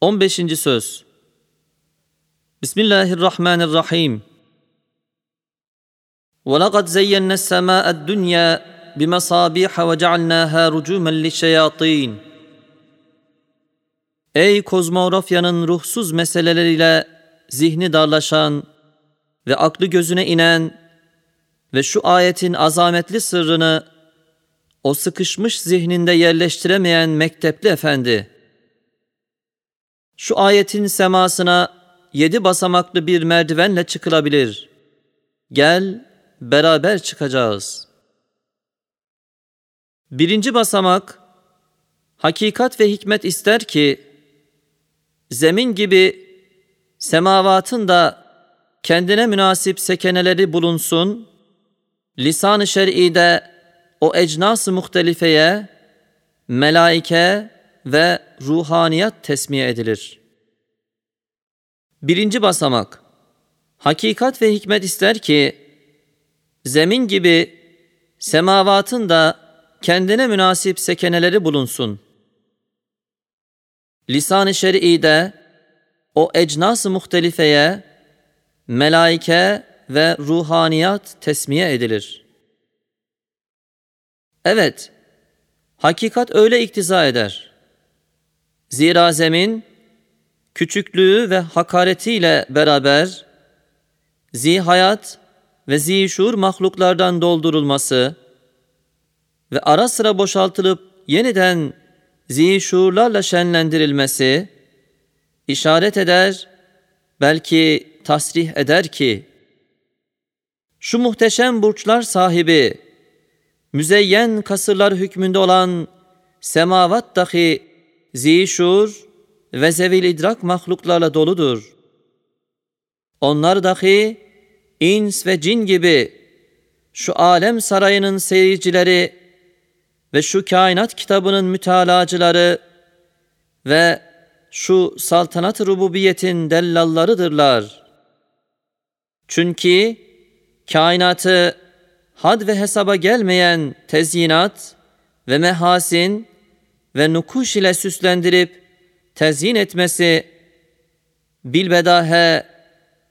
15. Söz Bismillahirrahmanirrahim وَلَقَدْ زَيَّنَّا السَّمَاءَ الدُّنْيَا بِمَصَابِيحَ وَجَعَلْنَاهَا رُجُومًا لِلشَّيَاطِينَ Ey kozmografyanın ruhsuz meseleleriyle zihni darlaşan ve aklı gözüne inen ve şu ayetin azametli sırrını o sıkışmış zihninde yerleştiremeyen mektepli efendi, Şu ayetin semasına yedi basamaklı bir merdivenle çıkılabilir. Gel, beraber çıkacağız. Birinci basamak, hakikat ve hikmet ister ki, zemin gibi semavatın da kendine münasip sekeneleri bulunsun, lisan-ı şer'ide o ecnas-ı muhtelifeye, melaike ve ruhaniyat tesmiye edilir. Birinci basamak, hakikat ve hikmet ister ki, zemin gibi semavatın da kendine münasip sekeneleri bulunsun. Lisan-ı şer'ide o ecnas-ı muhtelifeye, melaike ve ruhaniyat tesmiye edilir. Evet, hakikat öyle iktiza eder. Zira zemin, küçüklüğü ve hakaretiyle beraber, zihayat ve zişur mahluklardan doldurulması ve ara sıra boşaltılıp yeniden zişurlarla şenlendirilmesi, işaret eder, belki tasrih eder ki, şu muhteşem burçlar sahibi, müzeyyen kasırlar hükmünde olan semavat dahi zişur ve zevil idrak mahluklarla doludur. Onlar dahi ins ve cin gibi şu alem sarayının seyircileri ve şu kainat kitabının mütalacıları ve şu saltanat rububiyetin dellallarıdırlar. Çünkü kainatı had ve hesaba gelmeyen tezyinat ve mehasin ve nukuş ile süslendirip tezyin etmesi bilbedahe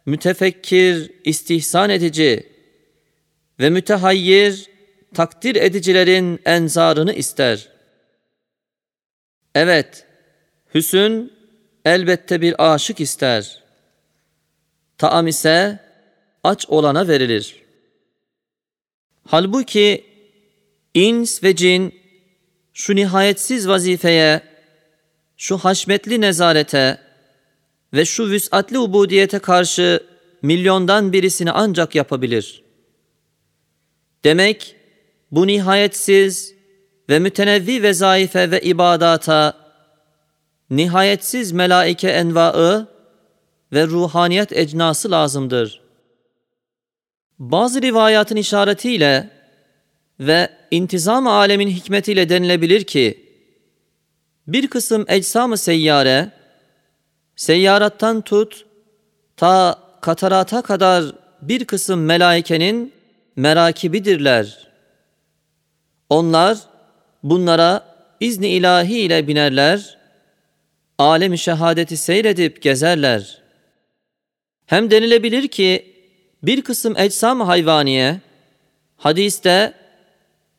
mütefekkir istihsan edici ve mütehayyir takdir edicilerin enzarını ister. Evet, hüsün elbette bir aşık ister. Taam ise aç olana verilir. Halbuki ins ve cin şu nihayetsiz vazifeye, şu haşmetli nezarete ve şu vüsatli ubudiyete karşı milyondan birisini ancak yapabilir. Demek bu nihayetsiz ve mütenevvi vezaife ve ibadata, nihayetsiz melaike envaı ve ruhaniyet ecnası lazımdır. Bazı rivayatın işaretiyle ve intizam alemin hikmetiyle denilebilir ki, bir kısım ecsam-ı seyyare, seyyarattan tut, ta katarata kadar bir kısım melaikenin merakibidirler. Onlar bunlara izni ilahi ile binerler, alem-i şehadeti seyredip gezerler. Hem denilebilir ki bir kısım ecsam hayvaniye, hadiste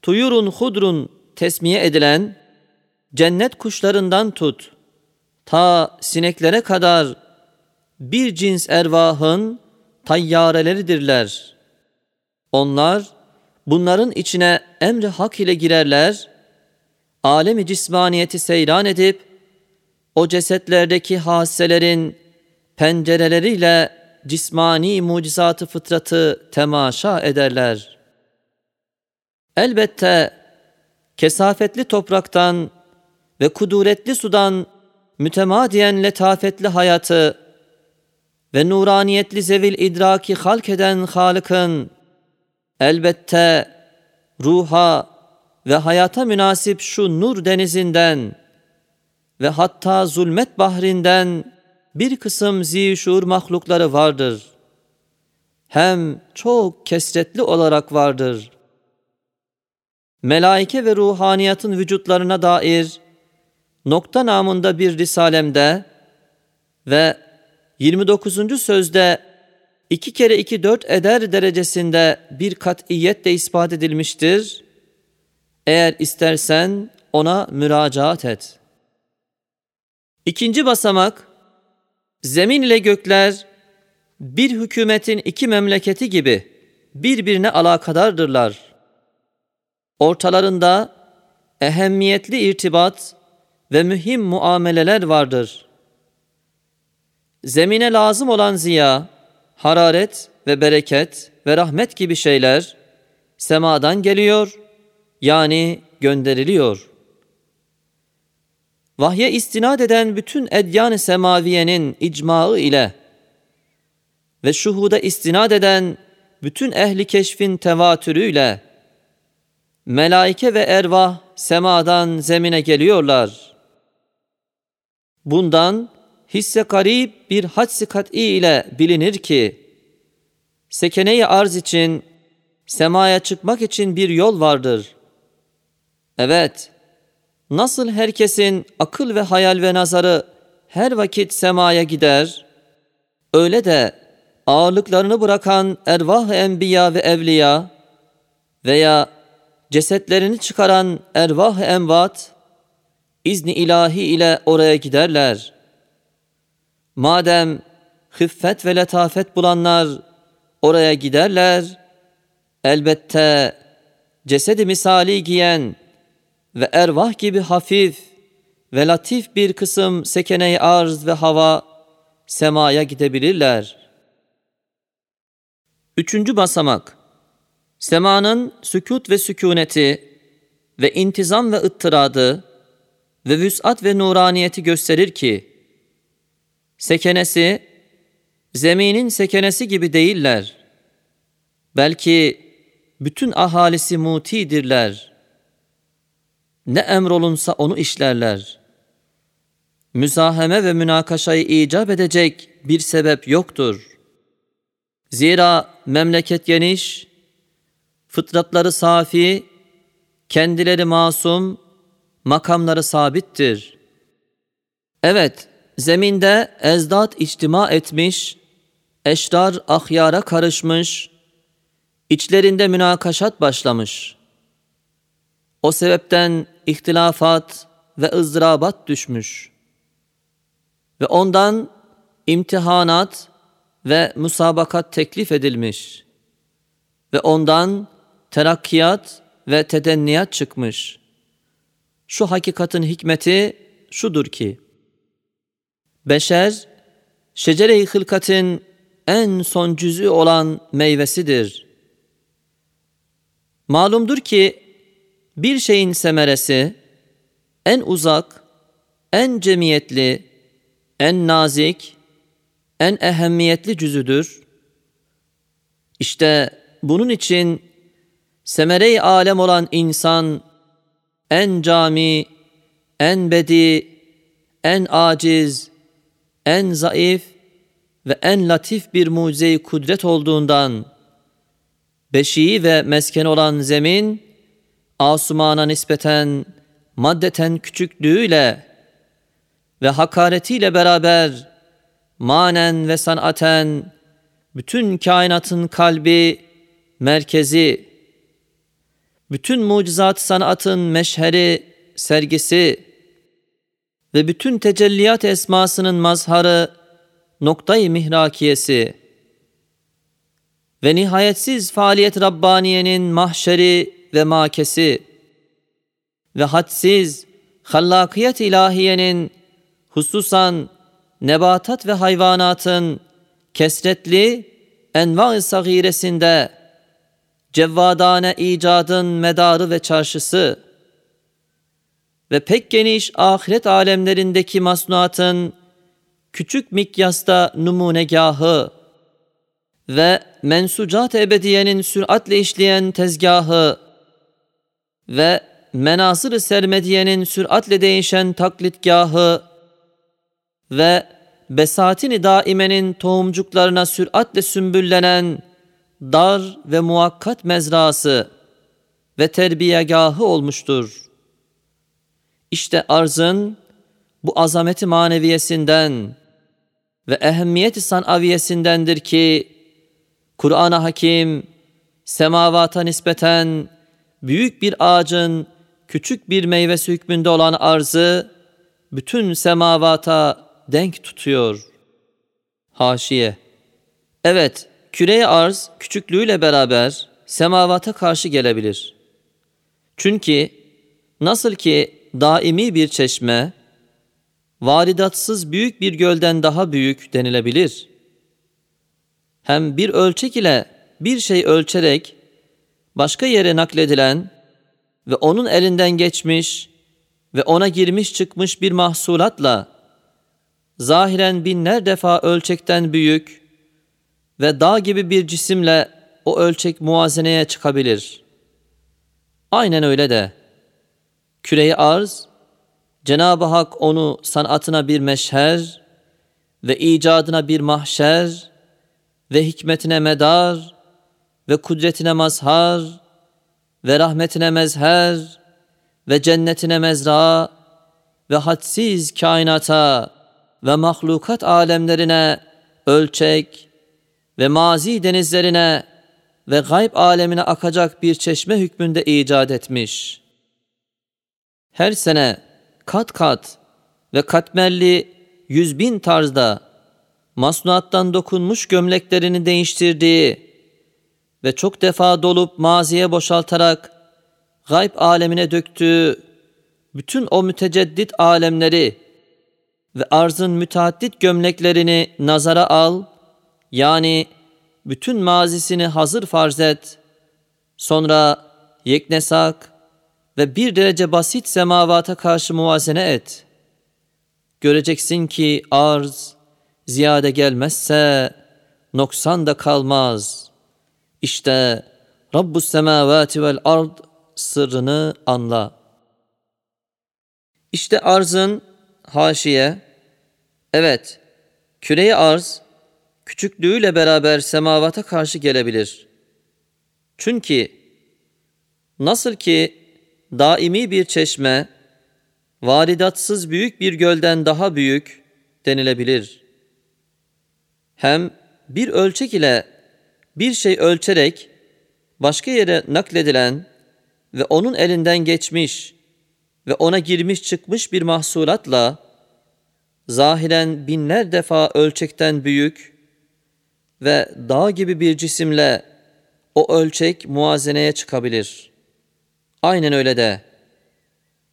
tuyurun hudrun tesmiye edilen cennet kuşlarından tut, ta sineklere kadar bir cins ervahın tayyareleridirler. Onlar bunların içine emri hak ile girerler, alemi cismaniyeti seyran edip, o cesetlerdeki haselerin pencereleriyle cismani mucizatı fıtratı temaşa ederler. Elbette kesafetli topraktan ve kuduretli sudan mütemadiyen letafetli hayatı ve nuraniyetli zevil idraki halk eden Halık'ın elbette ruha ve hayata münasip şu nur denizinden ve hatta zulmet bahrinden bir kısım zişur mahlukları vardır. Hem çok kesretli olarak vardır. Melaike ve ruhaniyatın vücutlarına dair nokta namında bir risalemde Ve 29. sözde iki kere iki dört eder derecesinde bir katiyetle ispat edilmiştir. Eğer istersen ona müracaat et. İkinci basamak, zemin ile gökler bir hükümetin iki memleketi gibi birbirine alakadardırlar. Ortalarında ehemmiyetli irtibat ve mühim muameleler vardır. Zemine lazım olan ziya, hararet ve bereket ve rahmet gibi şeyler semadan geliyor yani gönderiliyor. Vahye istinad eden bütün edyan-ı semaviyenin icmağı ile ve şuhuda istinad eden bütün ehli keşfin tevatürüyle melaike ve ervah semadan zemine geliyorlar. Bundan hisse garip bir hadsi kat'i ile bilinir ki, sekene arz için, semaya çıkmak için bir yol vardır. Evet, nasıl herkesin akıl ve hayal ve nazarı her vakit semaya gider, öyle de ağırlıklarını bırakan ervah enbiya ve evliya veya cesetlerini çıkaran ervah envat, izni ilahi ile oraya giderler. Madem hıffet ve letafet bulanlar oraya giderler, elbette cesedi misali giyen ve ervah gibi hafif ve latif bir kısım sekene arz ve hava semaya gidebilirler. Üçüncü basamak, semanın sükut ve sükuneti ve intizam ve ıttıradı ve vüsat ve nuraniyeti gösterir ki, sekenesi, zeminin sekenesi gibi değiller. Belki bütün ahalisi mutidirler. Ne emrolunsa onu işlerler. Müzaheme ve münakaşayı icap edecek bir sebep yoktur. Zira memleket geniş, fıtratları safi, kendileri masum, makamları sabittir. Evet, zeminde ezdat içtima etmiş, eşrar ahyara karışmış, içlerinde münakaşat başlamış. O sebepten ihtilafat ve ızdırabat düşmüş. Ve ondan imtihanat ve musabakat teklif edilmiş. Ve ondan terakkiyat ve tedenniyat çıkmış. Şu hakikatin hikmeti şudur ki, beşer, şecere-i hılkatin en son cüzü olan meyvesidir. Malumdur ki, bir şeyin semeresi, en uzak, en cemiyetli, en nazik, en ehemmiyetli cüzüdür. İşte bunun için semere-i alem olan insan en cami, en bedi, en aciz, en zayıf ve en latif bir mucize kudret olduğundan beşiği ve mesken olan zemin asumana nispeten maddeten küçüklüğüyle ve hakaretiyle beraber manen ve sanaten bütün kainatın kalbi, merkezi bütün mucizat sanatın meşheri, sergisi ve bütün tecelliyat esmasının mazharı, noktayı mihrakiyesi ve nihayetsiz faaliyet Rabbaniye'nin mahşeri ve makesi ve hadsiz hallakiyet ilahiyenin hususan nebatat ve hayvanatın kesretli enva-ı sagiresinde cevvadane icadın medarı ve çarşısı ve pek geniş ahiret alemlerindeki masnuatın küçük mikyasta numunegahı ve mensucat ebediyenin süratle işleyen tezgahı ve menasır-ı sermediyenin süratle değişen taklitgahı ve besatin-i daimenin tohumcuklarına süratle sümbüllenen dar ve muakkat mezrası ve terbiyegahı olmuştur. İşte arzın bu azameti maneviyesinden ve ehemmiyeti sanaviyesindendir ki Kur'an-ı Hakim semavata nispeten büyük bir ağacın küçük bir meyvesi hükmünde olan arzı bütün semavata denk tutuyor. Haşiye Evet, küreye arz küçüklüğüyle beraber semavata karşı gelebilir. Çünkü nasıl ki daimi bir çeşme, varidatsız büyük bir gölden daha büyük denilebilir. Hem bir ölçek ile bir şey ölçerek başka yere nakledilen ve onun elinden geçmiş ve ona girmiş çıkmış bir mahsulatla zahiren binler defa ölçekten büyük ve dağ gibi bir cisimle o ölçek muazeneye çıkabilir. Aynen öyle de küreyi arz Cenab-ı Hak onu sanatına bir meşher ve icadına bir mahşer ve hikmetine medar ve kudretine mazhar ve rahmetine mezher ve cennetine mezra ve hadsiz kainata ve mahlukat alemlerine ölçek ve mazi denizlerine ve gayb alemine akacak bir çeşme hükmünde icat etmiş. Her sene kat kat ve katmerli yüz bin tarzda masnuattan dokunmuş gömleklerini değiştirdiği ve çok defa dolup maziye boşaltarak gayb alemine döktüğü bütün o müteceddit alemleri ve arzın müteaddit gömleklerini nazara al, yani bütün mazisini hazır farz et, sonra yeknesak ve bir derece basit semavata karşı muvazene et. Göreceksin ki arz ziyade gelmezse noksan da kalmaz. İşte Rabbus semavati vel ard sırrını anla. İşte arzın haşiye, evet küreyi arz küçüklüğüyle beraber semavata karşı gelebilir. Çünkü nasıl ki daimi bir çeşme, varidatsız büyük bir gölden daha büyük denilebilir. Hem bir ölçek ile bir şey ölçerek başka yere nakledilen ve onun elinden geçmiş ve ona girmiş çıkmış bir mahsulatla zahiren binler defa ölçekten büyük ve dağ gibi bir cisimle o ölçek muazeneye çıkabilir. Aynen öyle de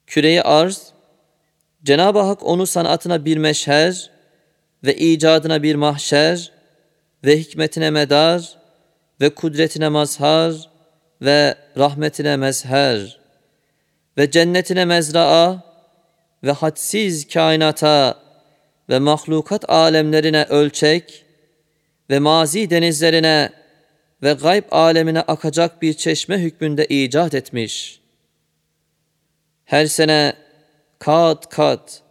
küreyi arz Cenab-ı Hak onu sanatına bir meşher ve icadına bir mahşer ve hikmetine medar ve kudretine mazhar ve rahmetine mezher ve cennetine mezraa ve hadsiz kainata ve mahlukat alemlerine ölçek ve mazi denizlerine ve gayb alemine akacak bir çeşme hükmünde icat etmiş. Her sene kat kat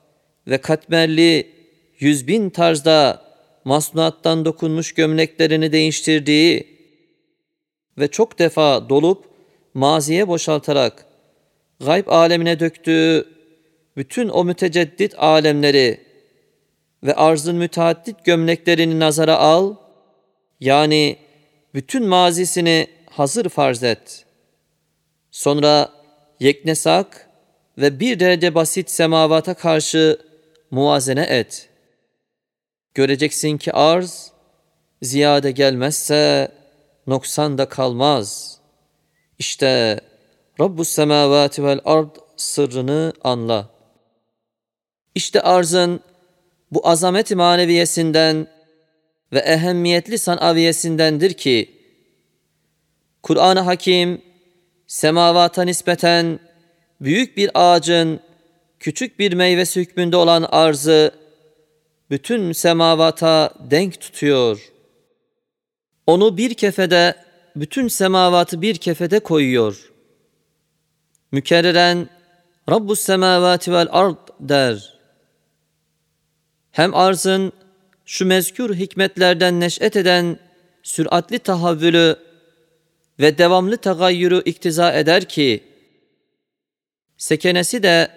ve katmerli yüz bin tarzda masnuattan dokunmuş gömleklerini değiştirdiği ve çok defa dolup maziye boşaltarak gayb alemine döktüğü bütün o müteceddit alemleri ve arzın müteaddit gömleklerini nazara al, yani bütün mazisini hazır farz et. Sonra yeknesak ve bir derece basit semavata karşı muvazene et. Göreceksin ki arz ziyade gelmezse noksan da kalmaz. İşte Rabbus semavati vel ard sırrını anla. İşte arzın bu azamet maneviyesinden ve ehemmiyetli sanaviyesindendir ki Kur'an-ı Hakim semavata nispeten büyük bir ağacın küçük bir meyvesi hükmünde olan arzı bütün semavata denk tutuyor. Onu bir kefede, bütün semavatı bir kefede koyuyor. Mükerreren Rabbus semavati vel ard der. Hem arzın şu mezkür hikmetlerden neş'et eden süratli tahavvülü ve devamlı tagayyürü iktiza eder ki, sekenesi de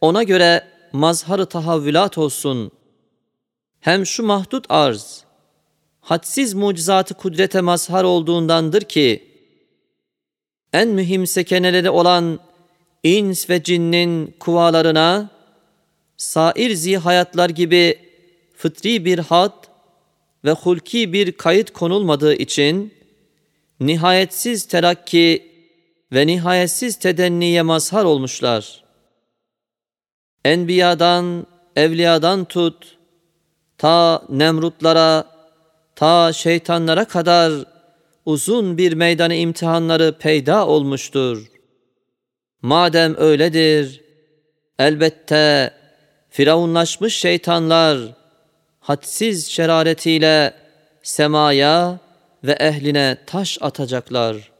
ona göre mazharı tahavvülat olsun. hem şu mahdut arz, hadsiz mucizatı kudrete mazhar olduğundandır ki, en mühim sekeneleri olan ins ve cinnin kuvalarına, sair zihayatlar gibi fıtri bir had ve hulki bir kayıt konulmadığı için, nihayetsiz terakki ve nihayetsiz tedenniye mazhar olmuşlar. Enbiyadan, evliyadan tut, ta Nemrutlara, ta şeytanlara kadar uzun bir meydanı imtihanları peyda olmuştur. Madem öyledir, elbette firavunlaşmış şeytanlar hadsiz şeraretiyle semaya ve ehline taş atacaklar.''